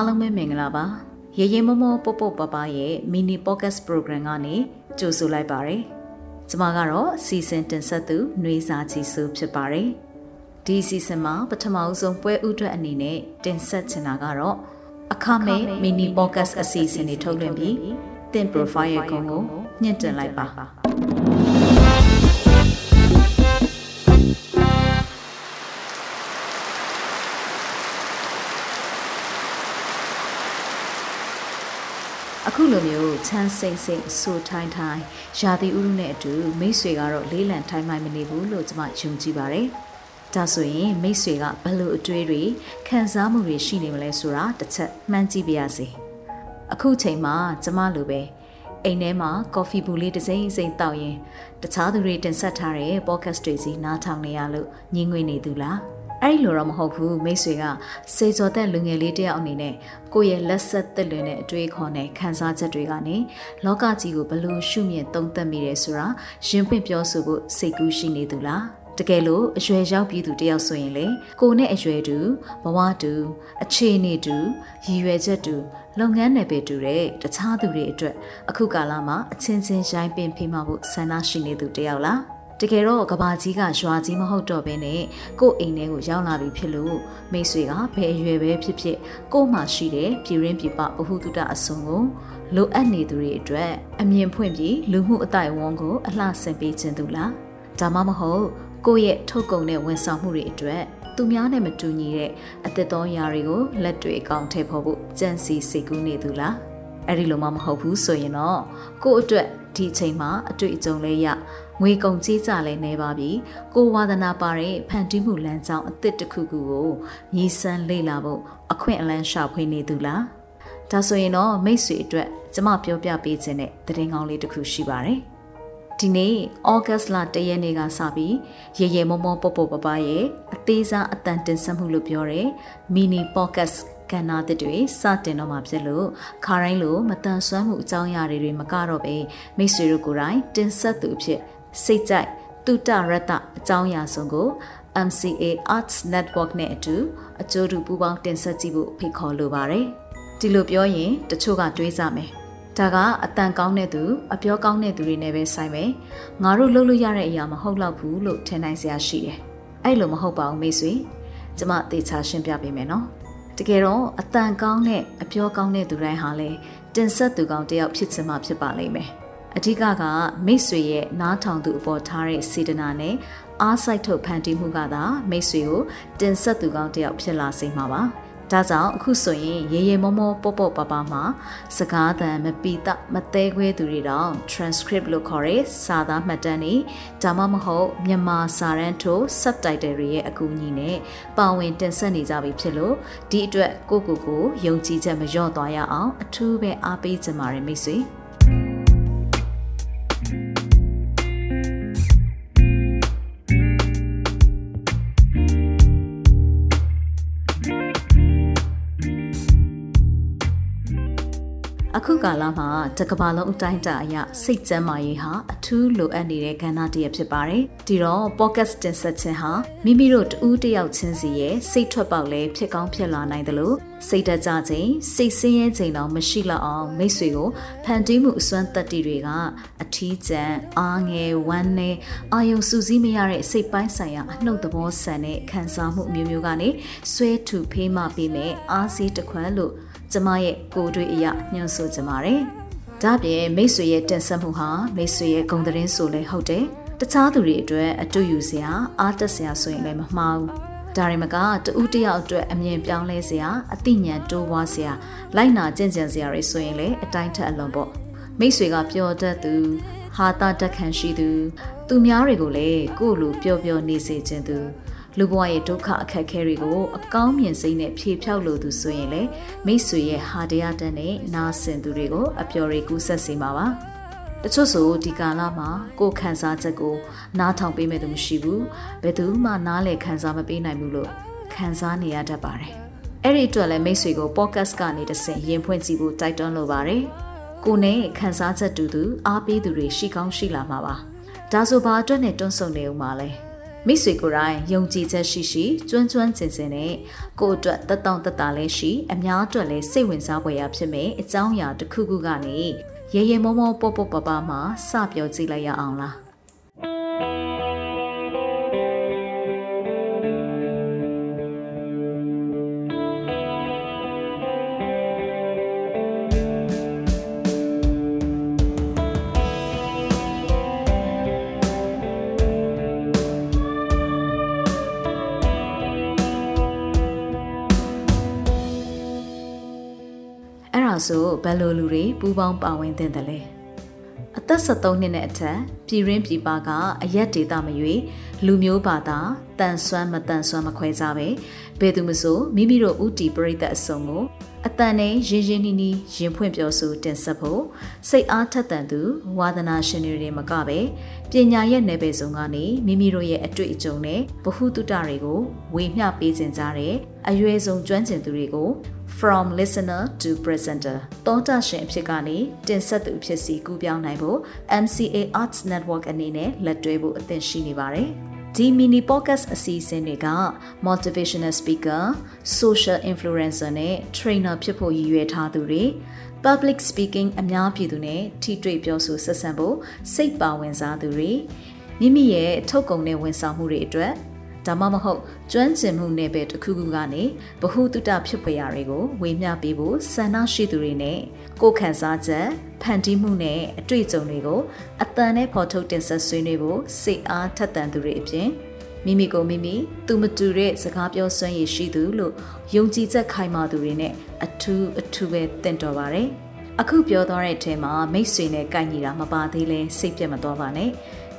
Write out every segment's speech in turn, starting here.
အားလုံးပဲမင်္ဂလာပါရေရေမမောပေါပေါပပရဲ့ mini podcast program ကနေကြိုဆိုလိုက်ပါရယ်ကျမကတော့စီစဉ်တင်ဆက်သူຫນွေစာချီစုဖြစ်ပါတယ်ဒီစီစဉ်မှာပထမအဆုံးပွဲဥထွက်အနေနဲ့တင်ဆက်ချင်တာကတော့အခမဲ့ mini podcast အစီအစဉ်တွေထုတ်လွှင့်ပြီးသင် profile ရဲ့ဂုဏ်ကိုညှင့်တင်လိုက်ပါ အခုလိုမျိုးချမ်းစိမ့်စိမ့်ဆူထိုင်းထိုင်းရာသီဥတုနဲ့အတူမိတ်ဆွေကတော့လေးလံထိုင်းမိုင်းမနေဘူးလို့ကျွန်မယုံကြည်ပါတယ်။ဒါဆိုရင်မိတ်ဆွေကဘလို့အတွေ့တွေခံစားမှုတွေရှိနေမလဲဆိုတာတစ်ချက်မှန်းကြည့်ပါရစေ။အခုချိန်မှာကျွန်မလိုပဲအိမ်ထဲမှာကော်ဖီဘူးလေးတစ်စိမ့်စိမ့်တောက်ရင်တခြားသူတွေတင်ဆက်ထားတဲ့ podcast တွေစီနားထောင်နေရလို့ညင်ငွေနေသူလား။ အဲ့လိုတော့မဟုတ်ဘူးမိတ်ဆွေကစေကျော်တဲ့လူငယ်လေးတယောက်အနေနဲ့ကိုယ့်ရဲ့လက်ဆက်သက်လွင်တဲ့အတွေ့အခေါ်နဲ့ခံစားချက်တွေကနေလောကကြီးကိုဘလို့ရှုမြင်သုံးသပ်မိတယ်ဆိုတာရင်ပွင့်ပြောဆိုဖို့စိတ်ကူးရှိနေသူလားတကယ်လို့အရွယ်ရောက်ပြည်သူတယောက်ဆိုရင်လေကိုနဲ့အရွယ်တူဘဝတူအခြေအနေတူရည်ရွယ်ချက်တူလုပ်ငန်းနယ်ပယ်တူတဲ့တခြားသူတွေအတွက်အခုကာလမှာအချင်းချင်းရိုင်းပင်ဖိမဖို့ဆန္ဒရှိနေသူတယောက်လား တကယ်တော့ကဘာကြီးကရွာကြီးမဟုတ်တော့ဘဲနဲ့ကို့အိမ်ထဲကိုရောက်လာပြီဖြစ်လို့မိတ်ဆွေကဘယ်အရွယ်ပဲဖြစ်ဖြစ်ကို့မှာရှိတဲ့ပြည်ရင်းပြည်ပဘဟုတုတအစုံကိုလိုအပ်နေသူတွေအတွက်အမြင်ဖွင့်ပြီးလူမှုအတိုင်းဝန်းကိုအလှဆင်ပေးခြင်းသူလားဒါမှမဟုတ်ကိုယ့်ရဲ့ထုတ်ကုန်တဲ့ဝန်ဆောင်မှုတွေအတွက်သူများနဲ့မတူညီတဲ့အသက်တော်ရာတွေကိုလက်တွေအကောင့်ထဲဖို့ကြံစီစိတ်ကူးနေသူလားအဲ့ဒီလိုမှမဟုတ်ဘူးဆိုရင်တော့ကို့အတွက်ဒီအချိန်မှာအတွေ့အကြုံလေးရ ငွေကုန်ကြေးကြလည်းနေပါပြီကိုဝါသနာပါတဲ့ဖန်တီးမှုလမ်းကြောင်းအသစ်တစ်ခုခုကိုမြည်စမ်းလေ့လာဖို့အခွင့်အလမ်းရှာဖွေနေသူလားဒါဆိုရင်တော့မိတ်ဆွေအတွက်ကျမပြောပြပေးခြင်းတဲ့သတင်းကောင်းလေးတစ်ခုရှိပါတယ်ဒီနေ့ဩဂတ်လ၁ရက်နေ့ကစပြီးရေရေမောမောပေါပေါပပရဲ့အသေးစားအတန်တင်ဆက်မှုလို့ပြောတဲ့ mini podcast ကဏ္ဍသစ်တွေစတင်တော့မှာဖြစ်လို့ခါတိုင်းလိုမတန်ဆွမ်းမှုအကြောင်းအရာတွေမကတော့ပဲမိတ်ဆွေတို့ကိုယ်တိုင်တင်ဆက်သူအဖြစ် စိတ်ကြိုက်တုတရတအကြောင်းအရာစုံကို MCA Arts Network နဲ့အတူအကျိုးတူပူးပေါင်းတင်ဆက်ကြည့်ဖို့ဖိတ်ခေါ်လိုပါတယ်။ဒီလိုပြောရင်တချို့ကတွေးကြမယ်။ဒါကအတန်ကောင်းတဲ့သူအပြောကောင်းတဲ့သူတွေနဲ့ပဲဆိုင်မယ်။ငါတို့လုပ်လို့ရတဲ့အရာမဟုတ်တော့ဘူးလို့ထင်နိုင်စရာရှိတယ်။အဲ့လိုမဟုတ်ပါဘူးမိတ်ဆွေ။ကျမသေချာရှင်းပြပေးမယ်နော်။တကယ်တော့အတန်ကောင်းတဲ့အပြောကောင်းတဲ့သူတိုင်းဟာလေတင်ဆက်သူကောင်းတယောက်ဖြစ်ချင်မှဖြစ်ပါလိမ့်မယ်။ အဓိကကမိတ်ဆွေရဲ့နားထောင်သူအပေါ်ထားတဲ့စေတနာနဲ့အားစိုက်ထုတ်ဖန်တီးမှုကသာမိတ်ဆွေကိုတင်ဆက်သူကောင်းတယောက်ဖြစ်လာစေမှာပါဒါကြောင့်အခုဆိုရင်ရေရေမောမောပေါ့ပေါ့ပါပါမှာစကားသံမပီတမသေးခွဲသူတွေတော့ transcript လို့ခေါ်တဲ့စာသားမှတ်တမ်းတွေဒါမှမဟုတ်မြန်မာစာရန်ထို subtitle တွေရဲ့အကူအညီနဲ့ပါဝင်တင်ဆက်နေကြပြီဖြစ်လို့ဒီအတွက်ကိုကိုကိုယုံကြည်ချက်မလျော့သွားရအောင်အထူးပဲအားပေးကြပါရမိတ်ဆွေ။ အခုကာလမှာတကဘာလုံးအတိုင်းတာအရစိတ်ကျန်းမာရေးဟာအထူးလိုအပ်နေတဲ့ကဏ္ဍတစ်ရပ်ဖြစ်ပါတယ်။ဒီတော့ podcast တင်ဆက်ခြင်းဟာမိမိတို့တူးတယောက်ချင်းစီရဲ့စိတ်ထွက်ပေါက်လဲဖြစ်ကောင်းဖြစ်လာနိုင်တယ်လို့စိတ်တကြခြင်းစိတ်ဆင်းရဲခြင်းတော့မရှိတော့အောင်မိတ်ဆွေကိုဖန်တီးမှုအစွမ်းတက်တီတွေကအထီးကျန်အားငယ်ဝမ်းနဲ့အာယုံစူးစီးမရတဲ့စိတ်ပိုင်းဆိုင်ရာအနှုတ်သဘောဆန်တဲ့ခံစားမှုမျိုးမျိုးကနေဆွဲထူဖေးမှပေးမယ်အားစီးတခွန်းလို့ ကျမရဲ့ကိုယ်တွေ့အရာညွှန်ဆိုကြပါတယ်။ဒါပြင်မိတ်ဆွေရဲ့တင်ဆက်မှုဟာမိတ်ဆွေရဲ့ဂုဏ်သတင်းဆိုလဲဟုတ်တယ်။တခြားသူတွေအတွက်အတူယူစရာအားတက်စရာဆိုရင်လည်းမမှားဘူး။ဒါရင်မကတူးတယောက်အတွက်အမြင်ပြောင်းလဲစရာအသိဉာဏ်တိုးပွားစရာလိုက်နာကျင့်ကြံစရာတွေဆိုရင်လည်းအတိုင်းထက်အလွန်ပေါ့။မိတ်ဆွေကပျော်တတ်သူဟာတာတက်ခံရှိသူ သူများတွေကိုလည်းကိုယ့်လိုပျော်ပျော်နေစေခြင်းသူ လူဘဝရဲ့ဒုက္ခအခက်အခဲတွေကိုအကောင်းမြင်စိတ်နဲ့ဖြေဖြောက်လို့သူဆိုရင်လေမိတ်ဆွေရဲ့ဟာတရားတန်းနဲ့နားဆင်သူတွေကိုအပျော်တွေကူးဆက်စေမှာပါတချို့ဆိုဒီကာလမှာကိုယ်ခံစားချက်ကိုနားထောင်ပေးမဲ့သူမရှိဘူးဘယ်သူမှနားလည်ခံစားမပေးနိုင်ဘူးလို့ခံစားနေရတတ်ပါတယ်အဲ့ဒီအတွက်လည်းမိတ်ဆွေကို podcast ကနေတဆင့်ရင်ဖွင့်ကြည့်ဖို့တိုက်တွန်းလိုပါတယ်ကိုနဲ့ခံစားချက်တူသူအားပေးသူတွေရှိကောင်းရှိလာမှာပါဒါဆိုဘာအတွက်နဲ့တွန်းဆုံနေဦးမှာလဲ မိတ်ဆွေကိုယ်တိုင်ယုံကြည်ချက်ရှိရှိကျွမ်းကျွမ်းကျင်ကျင်နဲ့ကိုယ့်အတွက်တက်တောင့်တက်တာလည်းရှိအများအတွက်လည်းစိတ်ဝင်စားဖွယ်ရာဖြစ်မယ်အကြောင်းအရာတစ်ခုခုကနေရေရေမောမောပေါ့ပေါ့ပပမှစပြောကြည့်လိုက်ရအောင်လား ဘယ်လိုလူတွေပူးပေါင်းပါဝင်တဲ့လဲအသက်73နှစ်နဲ့အထက်ပြည်ရင်းပြည်ပကအရက်ဒေတာမရွေလူမျိုးဘာသာတန်ဆွမ်းမတန်ဆွမ်းမခွဲကြပဲဘယ်သူမဆိုမိမိတို့ဥတီပရိသတ်အစုံကို အတန်နဲ့ရင်းရင်းနှီးနှီးရင်ဖွင့်ပြောဆိုတင်ဆက်ဖို့စိတ်အားထက်သန်သူဝါသနာရှင်တွေမကပဲပညာရဲ့နယ်ပယ်စုံကနေမိမိတို့ရဲ့အတွေ့အကြုံနဲ့ဗဟုသုတတွေကိုဝေမျှပေးခြင်းကြတဲ့အရွယ်ဆုံးကျွမ်းကျင်သူတွေကို from listener to presenter တောတာရှင်အဖြစ်ကနေတင်ဆက်သူအဖြစ်စီကူးပြောင်းနိုင်ဖို့ MCA Arts Network အနေနဲ့လက်တွဲဖို့အသင့်ရှိနေပါတယ်။ ဒီ mini podcast အစီအစဉ်တွေက motivational speaker, social influencer နဲ့ trainer ဖြစ်ဖို့ရည်ရွယ်ထားသူတွေ public speaking အများပြည်သူနဲ့ထိတွေ့ပြောဆိုဆက်ဆံဖို့စိတ်ပါဝင်စားသူတွေမိမိရဲ့ထုတ်ကုန်တဲ့ဝန်ဆောင်မှုတွေအတွက် ဒါမှမဟုတ်ကျွမ်းကျင်မှုနယ်ပယ်တစ်ခုခုကနေဗဟုသုတဖြစ်ဖွယ်ရာတွေကိုဝေမျှပေးဖို့ဆန္ဒရှိသူတွေနဲ့ကိုယ်ခံစားချက်ဖန်တီးမှုနဲ့အတွေ့အကြုံတွေကိုအတန်နဲ့ဖော်ထုတ်တင်ဆက်ဆွေးနွေးဖို့စိတ်အားထက်သန်သူတွေအပြင်မိမိကိုမိမိသူမတူတဲ့စကားပြောစွမ်းရည်ရှိသူလို့ယုံကြည်ချက်ခိုင်မာသူတွေနဲ့အထူးအထူးပဲတင့်တော်ပါတယ်အခုပြောသွားတဲ့အထဲမှာမိတ်ဆွေနဲ့ကိုက်ညီတာမပါသေးလဲစိတ်ပြတ်မသွားပါနဲ့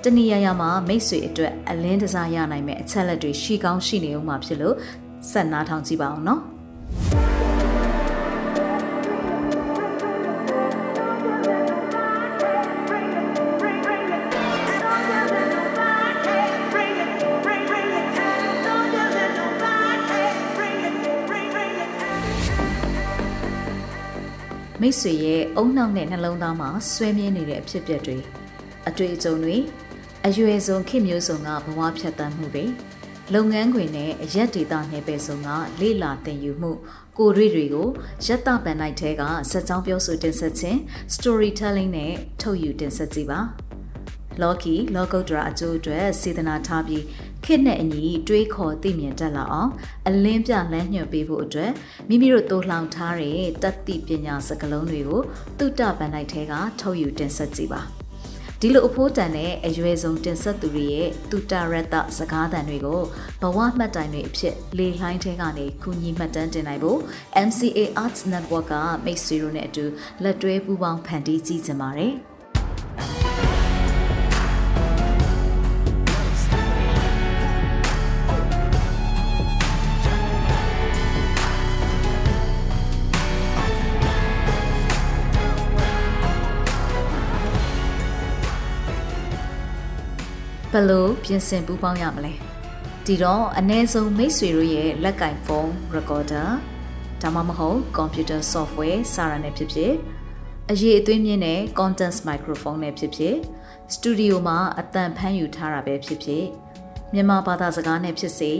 တနည်းရရမှာမိတ်ဆွေအတွက်အလင်းတစားရနိုင်မဲ့အချက်လက်တွေရှိကောင်းရှိနေဦးမှာဖြစ်လို့ဆက်နားထောင်ကြည့်ပါအောင်နော်မိတ်ဆွေရဲ့အုံနောက်နဲ့နှလုံးသားမှာဆွဲမြဲနေတဲ့အဖြစ်အပျက်တွေအတွေ့အကြုံတွေ အရွယ်ဆုံးခေမျိုးစုံကဘဝဖြတ်သန်းမှုတွေလုပ်ငန်းခွင်နဲ့အရက်ဒေတာနယ်ပယ်စုံကလေ့လာသင်ယူမှု ကိုရွေတွေကိုရက်တာပန်နိုင်ထဲကစက်ကြောင်းပြောဆိုတင်ဆက်ခြင်း storytelling နဲ့ထုတ်ယူတင်ဆက်ကြည့်ပါလော်ကီလောကုတ်ဒရာအကျိုးအတွက်စေတနာထားပြီးခေတ်နဲ့အညီတွေးခေါ်သိမြင်တတ်လာအောင်အလင်းပြလမ်းညွှန်ပေးဖို့အတွက်မိမိတို့တိုးလှောင်ထားတဲ့တတ်သိပညာစကားလုံးတွေကိုတုတ္တပန်နိုင်ထဲကထုတ်ယူတင်ဆက်ကြည့်ပါ ဒီလိုအဖိုးတန်တဲ့အရွယ်ဆုံးတင်ဆက်သူတွေရဲ့တူတာရတစကားသံတွေကိုဘဝမှတ်တိုင်တွေအဖြစ်လေလှိုင်းထဲကနေကူညီမှတ်တမ်းတင်နိုင်ဖို့ MCA Arts Network ကမိတ်ဆွေတို့နဲ့အတူလက်တွဲပူးပေါင်းဖန်တီးကြည့်ကြပါတယ်။ ဘယ်လိုပြင်ဆင်ပူးပေါင်းရမလဲဒီတော့အ ਨੇ ဆုံးမိတ်ဆွေတို့ရဲ့လက်ကင်ဖုန်း recorder ဒါမှမဟုတ် computer software စာရနဲ့ဖြစ်ဖြစ်အရေးအသွေးမြင့်တဲ့ content microphone နဲ့ဖြစ်ဖြစ်စတူဒီယိုမှာအတန်ဖမ်းယူထားတာပဲဖြစ်ဖြစ်မြန်မာဘာသာစကားနဲ့ဖြစ်စေ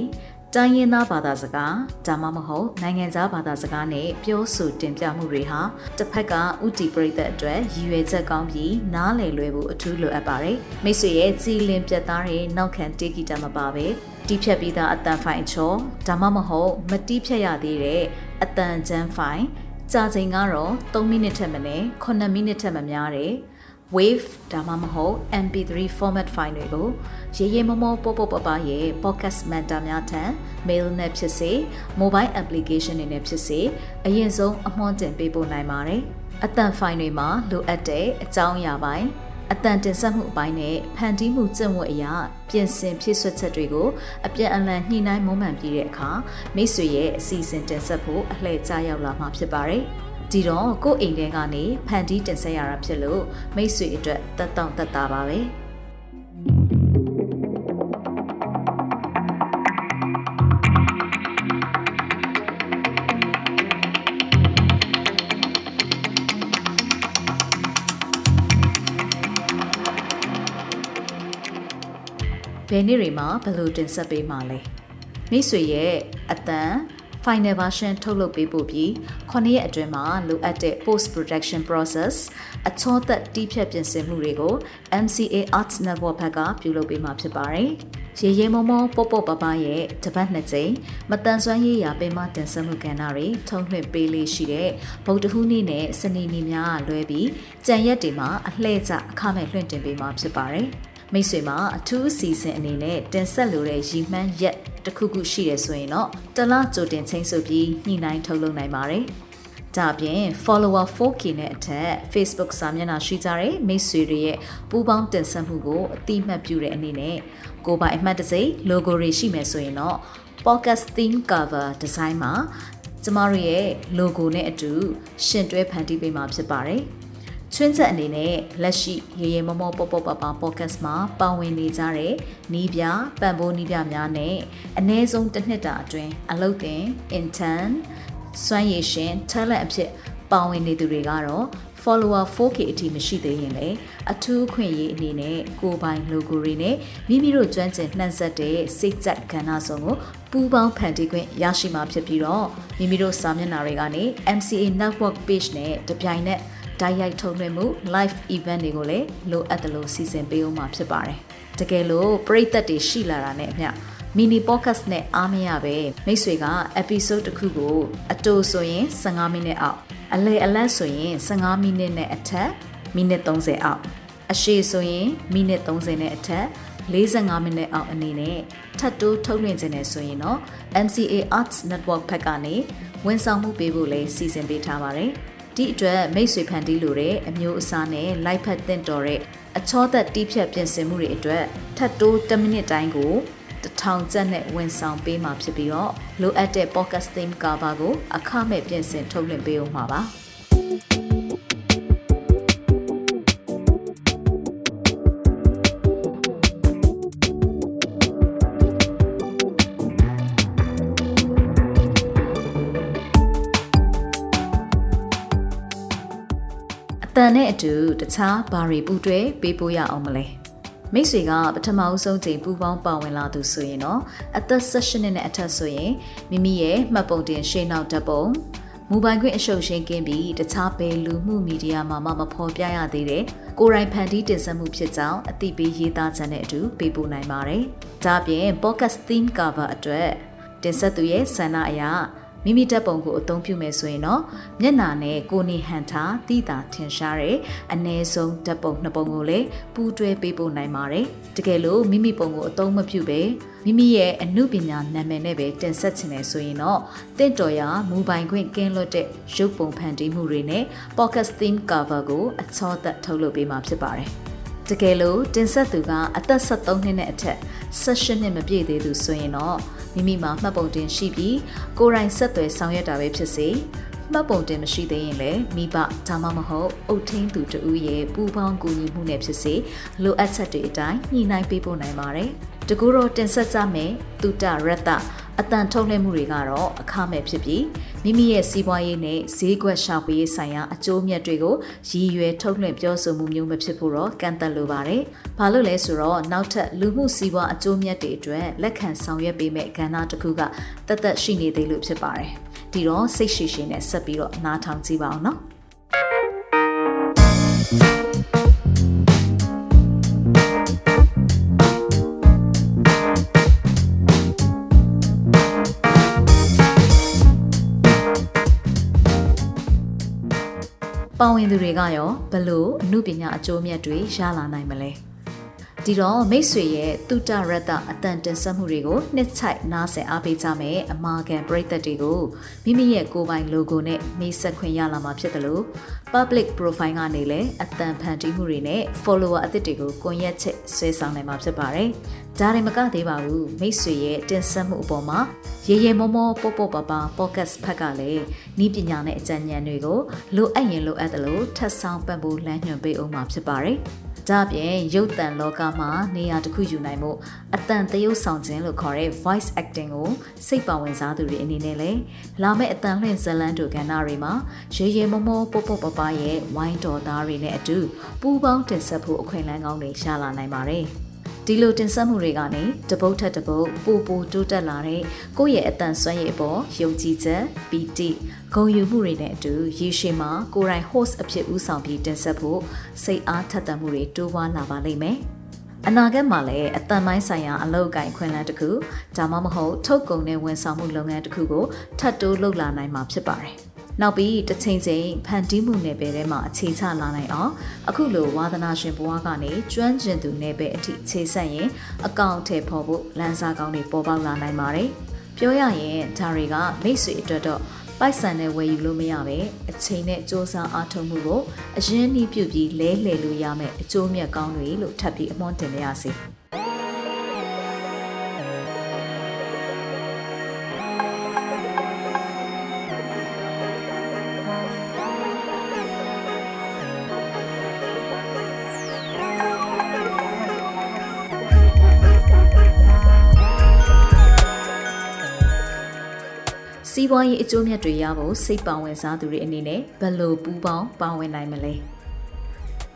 တိုင်းရင်းသားဘာသာစကားဒါမှမဟုတ်နိုင်ငံခြားဘာသာစကားနဲ့ပြောဆိုတင်ပြမှုတွေဟာတစ်ဖက်ကဥတီပရိသတ်အတွက်ရည်ရွယ်ချက်ကောင်းပြီးနားလည်လွယ်ဖို့အထူးလိုအပ်ပါတယ်မိတ်ဆွေရဲ့ကြည်လင်ပြတ်သားတဲ့နောက်ခံတေးဂီတမပါပဲတီးဖြတ်ပြီးသားအတန်ဖိုင်ချောဒါမှမဟုတ်မတီးဖြတ်ရသေးတဲ့အတန်ချမ်းဖိုင်ကြာချိန်ကတော့3မိနစ်ထက်မနည်း9မိနစ်ထက်မများတဲ့ wave ဒါမှမဟုတ် mp3 format file တွေကိုရေးရေးမမောပေါပေါပပရဲ့ podcast mentor များထံ mail နဲ့ဖြစ်စေ mobile application တွေနဲ့ဖြစ်စေအရင်ဆုံးအမွှန်းတင်ပေးပို့နိုင်ပါတယ်။အတန် file တွေမှာလိုအပ်တဲ့အကြောင်းအရာပိုင်းအတန်တင်ဆက်မှုအပိုင်းနဲ့ဖန်တီးမှုကျင့်ဝတ်အရာပြင်ဆင်ဖြည့်ဆွတ်ချက်တွေကိုအပြန်အလှန်ညှိနှိုင်းမုံမှန်ပြီးတဲ့အခါမိတ်ဆွေရဲ့အစီအစဉ်တင်ဆက်ဖို့အလှည့်ကျရောက်လာမှာဖြစ်ပါတယ်။ ဒီတော့ကို့အိမ်ထဲကနေဖန်တီးတင်ဆက်ရတာဖြစ်လို့မိတ်ဆွေအတွက်တက်တောင့်တက်တာပါပဲဘယ်နေ့တွေမှာဘယ်လိုတင်ဆက်ပေးမှာလဲမိတ်ဆွေရဲ့အတန် final version ထုတ်လုပ်ပေးဖို့ပြီး9ရက်အတွင်းမှာလိုအပ်တဲ့ post production process အချောသက်တီးဖြတ်ပြင်ဆင်မှုတွေကို MCA Arts Network ဘက်ကပြုလုပ်ပေးမှာဖြစ်ပါတယ်။ရေရဲမောမောပေါပေါပပရဲ့တပတ်နှစ်ကြိမ်မတန်ဆွမ်းရေးရာပင်မတင်ဆက်မှုကဏ္ဍတွေထုံးလွှင့်ပေးလေးရှိတဲ့ဗုဒ္ဓဟူးနေ့နဲ့စနေနေ့များလွဲပြီးကြံရက်တွေမှာအလှည့်ကျအခမဲ့လွှင့်တင်ပေးမှာဖြစ်ပါတယ်။မိတ်ဆွေမှာအထူးအစီအစဉ်အနေနဲ့တင်ဆက်လိုတဲ့ရီမှန်းရက် တစ်ခုခုရှိတယ်ဆိုရင်တော့တလားကြိုတင်ချင်းဆိုပြီးညှိနှိုင်းထုတ်လုပ်နိုင်ပါတယ်။ဒါပြင် follower 4k နဲ့အထက် Facebook စာမျက်နှာရှိကြတဲ့မိတ်ဆွေတွေရဲ့ပူးပေါင်းတင်ဆက်မှုကိုအတိအမှတ်ပြုတဲ့အနေနဲ့ကိုပိုင်အမှတ်တစိမ့် logo တွေရှိမယ်ဆိုရင်တော့ podcast theme cover design မှာကျမတို့ရဲ့ logo နဲ့အတူရှင်တွဲဖန်တီးပေးမှာဖြစ်ပါတယ်။ ချွင်းချက်အနေနဲ့လက်ရှိရေရေမောမောပေါပေါပပ podcast မှာပါဝင်နေကြတဲ့နီးပြပံ့ပိုးနီးပြများနဲ့အ ਨੇ ဆုံးတစ်နှစ်တာအတွင်းအလုပ်တင် intern စွမ်းရည်ရှင် talent အဖြစ်ပါဝင်နေသူတွေကတော့ follower 4k အထိမရှိသေးရင်လည်းအထူးခွင့်ရေးအနေနဲ့ကိုပိုင် logo တွေနဲ့မိမိတို့ကျွမ်းကျင်နှံ့ဆက်တဲ့စိတ်သက်ကဏ္ဍဆောင်ကိုပူးပေါင်းဖန်တီးခွင့်ရရှိမှာဖြစ်ပြီးတော့မိမိတို့စာမျက်နှာတွေကနေ MCA network page နဲ့တပြိုင်နက် တိုက်ရိုက်ထုတ်လွှင့်မှု live event တွေကိုလည်းလိုအပ်တယ်လို့စီစဉ်ပေးအောင်မှာဖြစ်ပါတယ်။တကယ်လို့ပရိသတ်တွေရှိလာတာနဲ့အမျှ mini podcast နဲ့အားမရပဲမိတ်ဆွေက episode တစ်ခုကိုအတူဆိုရင်15မိနစ်အောက်အလဲအလတ်ဆိုရင်15မိနစ်နဲ့အထက်မိနစ်30အောက်အရှိဆိုရင်မိနစ်30နဲ့အထက်45မိနစ်အောက်အနေနဲ့ထပ်တိုးထုတ်လွှင့်ခြင်းနဲ့ဆိုရင်တော့ MCA Arts Network ဘက်ကနေဝန်ဆောင်မှုပေးဖို့လည်းစီစဉ်ပေးထားပါတယ်။ ဒီအတွက်မိတ်ဆွေဖန်တီးလိုတဲ့အမျိုးအစားနဲ့လိုက်ဖက်တင်တော်တဲ့အချောသက်တီးဖြတ်ပြင်ဆင်မှုတွေအတွက်ထပ်တိုး10မိနစ်တိုင်းကိုတထောင်ကျပ်နဲ့ဝန်ဆောင်ပေးမှာဖြစ်ပြီးတော့လိုအပ်တဲ့ podcast theme cover ကိုအခမဲ့ပြင်ဆင်ထုတ်လွှင့်ပေးအောင်ပါပါ တန်နဲ့အတူတခြားဘာတွေပူတွဲပေးပို့ရအောင်မလဲမိတ်ဆွေကပထမအဆုံးချိန်ပူပေါင်းပါဝင်လာသူဆိုရင်တော့အသက်16နှစ်နဲ့အထက်ဆိုရင်မိမိရဲ့မှတ်ပုံတင်ရှေ့နောက်ဓာတ်ပုံမူပိုင်ခွင့်အရှုပ်ရှင်းကင်းပြီးတခြားဘယ်လူမှုမီဒီယာမှာမှမဖော်ပြရသေးတဲ့ကိုရိုင်းဖန်တီးတင်ဆက်မှုဖြစ်ကြောင်းအသိပေးရေးသားချက်နဲ့အတူပေးပို့နိုင်ပါတယ်။ဒါပြင် podcast theme cover အတွက်တင်ဆက်သူရဲ့ဆန္ဒအရ မိမိတက်ပုံကိုအသုံးပြုမယ်ဆိုရင်တော့မျက်နာနဲ့ကိုနေဟန်ထားတိတာထင်ရှားတဲ့အ ਨੇ ဆုံးတက်ပုံနှစ်ပုံကိုလည်းပူးတွဲပေးပို့နိုင်ပါတယ်တကယ်လို့မိမိပုံကိုအသုံးမပြုပဲမိမိရဲ့အမှုပညာနာမည်နဲ့ပဲတင်ဆက်ချင်တယ်ဆိုရင်တော့တင့်တော်ရာမူပိုင်ခွင့်ကင်းလွတ်တဲ့ရုပ်ပုံဖန်တီးမှုတွေနဲ့ pocket theme cover ကိုအချောသက်ထုတ်လုပ်ပေးမှာဖြစ်ပါတယ်တကယ်လို့တင်ဆက်သူကအသက်73နှစ်နဲ့အထက်18နှစ်မပြည့်သေးသူဆိုရင်တော့ မိမိမှာမှတ်ပုံတင်ရှိပြီးကိုယ်တိုင်ဆက်သွယ်ဆောင်ရွက်တာပဲဖြစ်စေမှတ်ပုံတင်မရှိသေးရင်လည်းမိဘဒါမှမဟုတ်အုတ်ထင်းသူတူရဲ့ပူပေါင်းကူညီမှုနဲ့ဖြစ်စေလိုအပ်ချက်တွေအတိုင်းညှိနှိုင်းပေးဖို့နိုင်ပါတယ်။တကူတော့တင်ဆက်ကြမယ်တူတာရတ္တ အတန်ထုတ်လွှင့်မှုတွေကတော့အခမဲ့ဖြစ်ပြီးမိမိရဲ့စီးပွားရေးနဲ့ဈေးကွက်ရှာဖွေရေးဆိုင်ရာအကျိုးမြတ်တွေကိုရည်ရွယ်ထုတ်လွှင့်ပြောဆိုမှုမျိုးမဖြစ်ဖို့တော့ကန့်သတ်လိုပါတယ်။ဘာလို့လဲဆိုတော့နောက်ထပ်လူမှုစီးပွားအကျိုးမြတ်တွေအတွက်လက်ခံဆောင်ရွက်ပေးမဲ့ကဏ္ဍတစ်ခုကတသက်ရှိနေသေးလို့ဖြစ်ပါတယ်။ဒီတော့စိတ်ရှိရှိနဲ့ဆက်ပြီးတော့နားထောင်ကြည့်ပါအောင်နော်။ ပါဝင်သူတွေကရောဘလို့အမှုပညာအကျိုးမြတ်တွေရလာနိုင်မလဲဒီတော့မိတ်ဆွေရဲ့တုတရတအတန်တင်ဆက်မှုတွေကိုနှစ်ချိုက်နားဆင်အားပေးကြမယ်အမာကန်ပရိသတ်တွေကိုမိမိရဲ့ကိုယ်ပိုင် logo နဲ့မိတ်ဆက်ခွင့်ရလာမှာဖြစ်တယ်လို့ public profile ကနေလည်းအတန်ဖန်တီးမှုတွေနဲ့ follower အသစ်တွေကိုကွန်ရက်ချက်ဆွဲဆောင်နိုင်မှာဖြစ်ပါတယ်။ ဒါရင်မကသေးပါဘူးမိတ်ဆွေရဲ့တင်ဆက်မှုအပေါ်မှာရေရေမောမောပေါပေါပါပါ podcast ဖက်ကလည်းဤပညာနဲ့အကြံဉာဏ်တွေကိုလိုအပ်ရင်လိုအပ်တယ်လို့ထပ်ဆောင်ပံ့ပိုးလမ်းညွှန်ပေးအောင်မှာဖြစ်ပါတယ်။ဒါ့အပြင်ရုပ်သံလောကမှာနေရာတစ်ခုယူနိုင်မှုအတန်တရုပ်ဆောင်ခြင်းလို့ခေါ်တဲ့ voice acting ကိုစိတ်ပါဝင်စားသူတွေအနေနဲ့လည်းလာမယ့်အတန်လွှင့်ဇလန်းတို့ကဏ္ဍတွေမှာရေရေမောမောပေါပေါပပရဲ့ဝိုင်းတော်သားတွေနဲ့အတူပူးပေါင်းတင်ဆက်ဖို့အခွင့်အလမ်းကောင်းတွေရှာလာနိုင်ပါတယ်။ ဒီဒီလိုတင်ဆက်မှုတွေကနေတပုတ်ထက်တပုတ်ပိုပိုတိုးတက်လာတဲ့ကိုယ့်ရဲ့အတန်ဆွမ်းရည်အပေါ်ယုံကြည်ချက်ပီတိဂုဏ်ယူမှုတွေနဲ့အတူရေရှည်မှာကိုယ်တိုင် host အဖြစ်ဦးဆောင်ပြီးတင်ဆက်ဖို့စိတ်အားထက်သန်မှုတွေတိုးပွားလာပါလိမ့်မယ်အနာဂတ်မှာလည်းအတန်ပိုင်းဆိုင်ရာအလုပ်အကင်ခွင့်လန်းတစ်ခုဒါမှမဟုတ်ထုတ်ကုန်တဲ့ဝန်ဆောင်မှုလုပ်ငန်းတစ်ခုကိုထပ်တိုးလုပ်လာနိုင်မှာဖြစ်ပါတယ်။ နောက်ပြီးတစ်ချိန်ချိန်ဖန်တီးမှုနယ်ပယ်ထဲမှာအခြေချလာနိုင်အောင်အခုလိုဝါသနာရှင်ဘဝကနေကျွမ်းကျင်သူနယ်ပယ်အထိခြေဆက်ရင်အကောင့်ထဲပေါ်ဖို့လမ်းစာကောင်းတွေပေါ်ပေါက်လာနိုင်ပါတယ်။ပြောရရင်ဒါတွေကမိတ်ဆွေအတွက်တော့ပိုက်ဆံနဲ့ဝယ်ယူလို့မရပဲအချိန်နဲ့စ조사အားထုတ်မှုကိုအရင်နှီးပြုတ်ပြီးလဲလှယ်လို့ရမယ်အကျိုးမြတ်ကောင်းတွေလို့ထပ်ပြီးအမွှန်းတင်ပါရစေ။ စီးပွားရေးအကျိုးမြတ်တွေရဖို့စိတ်ပါဝင်စားသူတွေအနေနဲ့ဘယ်လိုပူးပေါင်းပါဝင်နိုင်မလဲ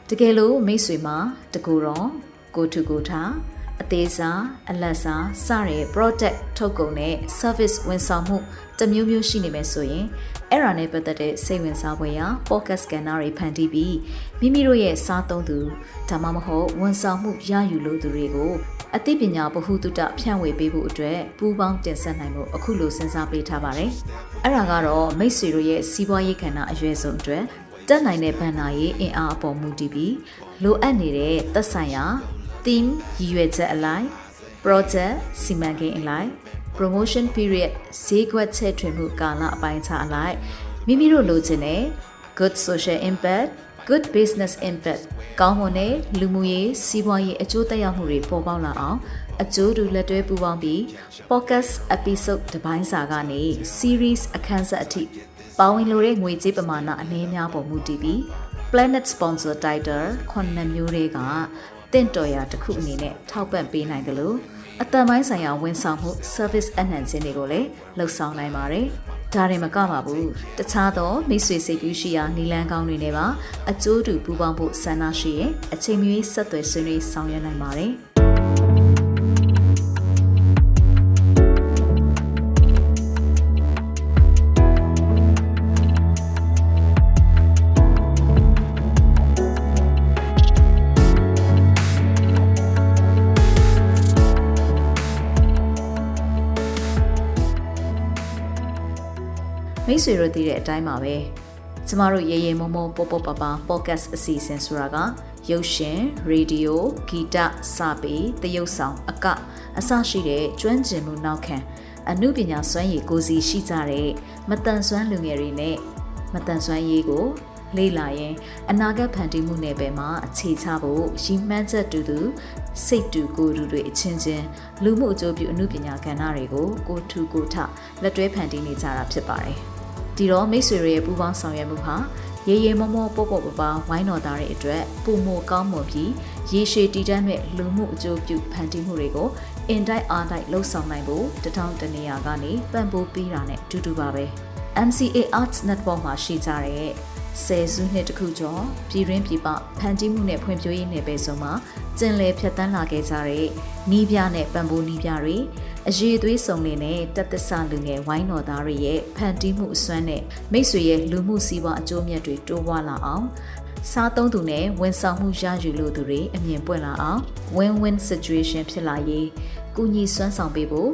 တကယ်လို့မိတ်ဆွေမှာတကူတော့ကိုထုကိုထားအသေးစားအလတ်စားစတဲ့ product ထုတ်ကုန်နဲ့ service ဝန်ဆောင်မှုတမျိုးမျိုးရှိနေမယ်ဆိုရင်အဲ့ဒါနဲ့ပတ်သက်တဲ့စိတ်ဝင်စားဖွယ်ရာ podcast scanner တွေဖန်တီးပြီးမိမိတို့ရဲ့စားသုံးသူဒါမှမဟုတ်ဝန်ဆောင်မှုရယူလို့သူတွေကို အသိပညာဗဟုသုတဖြန့်ဝေပေးဖို့အတွက်ပူးပေါင်းတင်ဆက်နိုင်ဖို့အခုလိုစဉ်းစားပေးထားပါတယ်။အဲ့ဒါကတော့မိတ်ဆွေတို့ရဲ့စီးပွားရေးကဏ္ဍအရွယ်ဆုံးအတွက်တက်နိုင်တဲ့ဗန္နာရေးအင်အားအပေါ်မူတည်ပြီးလိုအပ်နေတဲ့သက်ဆိုင်ရာ theme ရည်ရွယ်ချက်အလိုက် project စီမံကိန်းအလိုက် promotion period ဈေးကွက်ချဲ့ထွင်မှုကာလအပိုင်းခြားအလိုက်မိမိတို့လိုချင်တဲ့ good social impact good business impact ကောင်းမွန်တဲ့လူမှုရေးစီးပွားရေးအကျိုးသက်ရောက်မှုတွေပေါ်ပေါက်လာအောင်အကျိုးတူလက်တွဲပူးပေါင်းပြီး podcast episode တစ်ပိုင်းစာကနေ series အခန်းဆက်အထိပါဝင်လိုတဲ့ငွေကြေးပမာဏအနည်းများပေါ်မူတည်ပြီး Planet Sponsor Title ခုနှစ်မျိုးတွေကတင့်တော်ရာတစ်ခုအနေနဲ့ထောက်ပံ့ပေးနိုင်တယ်လို့အတန်ပိုင်းဆိုင်ရာဝန်ဆောင်မှု service အနှံခြင်းတွေကိုလည်းလှုပ်ဆောင်နိုင်ပါတယ်။ ဒါရင်မကပါဘူး။တခြားသောမိတ်ဆွေစိတ်ကူးရှိရာနီလန်းကောင်းတွေနဲ့ပါအကျိုးတူပူးပေါင်းဖို့ဆန္ဒရှိရင်အချိန်မီဆက်သွယ်ဆွေးနွေးဆောင်ရွက်နိုင်ပါတယ်။ မိတ်ဆွေတို့သိတဲ့အတိုင်းပါပဲကျမတို့ရေရေမုံမုံပေါပေါပပ podcast အစီအစဉ်ဆိုတာကရုပ်ရှင်ရေဒီယိုဂီတစာပေသရုပ်ဆောင်အကအစရှိတဲ့ကျွမ်းကျင်မှုနောက်ခံအမှုပညာစွမ်းရည်ကိုစီရှိကြတဲ့မတန်ဆွမ်းလူငယ်တွေနဲ့မတန်ဆွမ်းရေးကိုလေ့လာရင်အနာဂတ်ဖန်တီးမှုနယ်ပယ်မှာအခြေချဖို့ရည်မှန်းချက်တူတူစိတ်တူကိုယ်တူတွေအချင်းချင်းလူမှုအကျိုးပြုအမှုပညာကဏ္ဍတွေကိုကိုထူကိုထလက်တွဲဖန်တီးနေကြတာဖြစ်ပါတယ်။ ဒီတော့မိတ်ဆွေတွေရဲ့ပူးပေါင်းဆောင်ရွက်မှုဟာရေရေမောမောပေါ့ပေါ့ပပဝိုင်းတော်သားတွေအတွက်ပုံမကောင်းမွန်ပြီးရေရှည်တည်တံ့တဲ့လူမှုအကျိုးပြုဖန်တီးမှုတွေကိုအင်တိုက်အားတိုက်လှုပ်ဆောင်နိုင်ဖို့တထောင်တနေရာကနေပံ့ပိုးပေးတာနဲ့အတူတူပါပဲ MCA Arts Network မှာရှိကြတဲ့ဆယ်စုနှစ်တခုကျော်ပြည်ရင်းပြည်ပဖန်တီးမှုနဲ့ဖွံ့ဖြိုးရေးနယ်ပယ်စုံမှာ ကျင်လည်ဖြတ်တန်းလာခဲ့ကြတဲ့နီးပြနဲ့ပံ့ပိုးနီးပြတွေအရေးသွေးစုံနေနဲ့တက်သစ္စာလူငယ်ဝိုင်းတော်သားတွေရဲ့ဖန်တီးမှုအစွမ်းနဲ့မိတ်ဆွေရဲ့လူမှုစီးပွားအကျိုးမြတ်တွေတိုးပွားလာအောင်စားသုံးသူနဲ့ဝန်ဆောင်မှုရယူလိုသူတွေအမြင်ပွင့်လာအောင် win-win situation ဖြစ်လာရေးကူညီစွမ်းဆောင်ပေးဖို့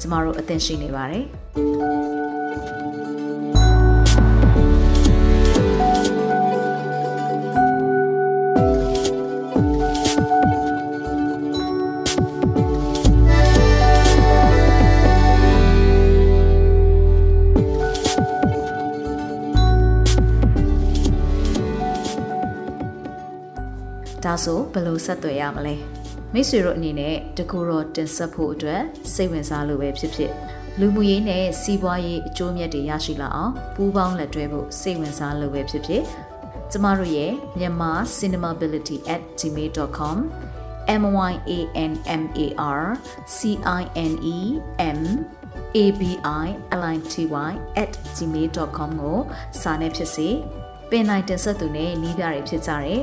ကျမတို့အသင့်ရှိနေပါတယ် ဒါဆိုဘယ်လိုဆက်သွယ်ရမလဲမိတ်ဆွေတို့အနေနဲ့တကူတော့တင်ဆက်ဖို့အတွက်စိတ်ဝင်စားလို့ပဲဖြစ်ဖြစ်လူမှုရေးနဲ့စီးပွားရေးအကျိုးမြတ်တွေရရှိလာအောင်ပူးပေါင်းလက်တွဲဖို့စိတ်ဝင်စားလို့ပဲဖြစ်ဖြစ်ကျမတို့ရဲ့မြန်မာ cinemability@gmail.com m y a n m a r c i n e m abi.lity@gmail.com ကိုစာနဲ့ဖြစ်စေပင်နိုင်တင်ဆက်သူနဲ့နီးပြတွေဖြစ်ကြတယ်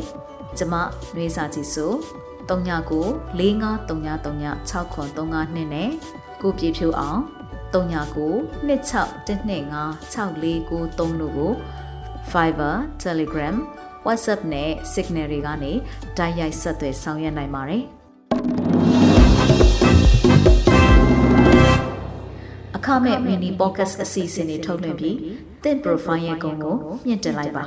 ကျမနှွေးစာကြည့်ဆို39 4539396352နဲ့ကိုပြေဖြိုးအောင်39 2612564963တို့ကို Fiverr, Telegram, WhatsApp နဲ့ Signal တွေကနေတိုက်ရိုက်ဆက်သွယ်ဆောင်ရွက်နိုင်ပါတယ်။အခမဲ့ mini podcast အစီအစဉ်တွေထုတ်လွှင့်ပြီးသင် profile ရဲ့ဂုဏ်ကိုမြင့်တင်လိုက်ပါ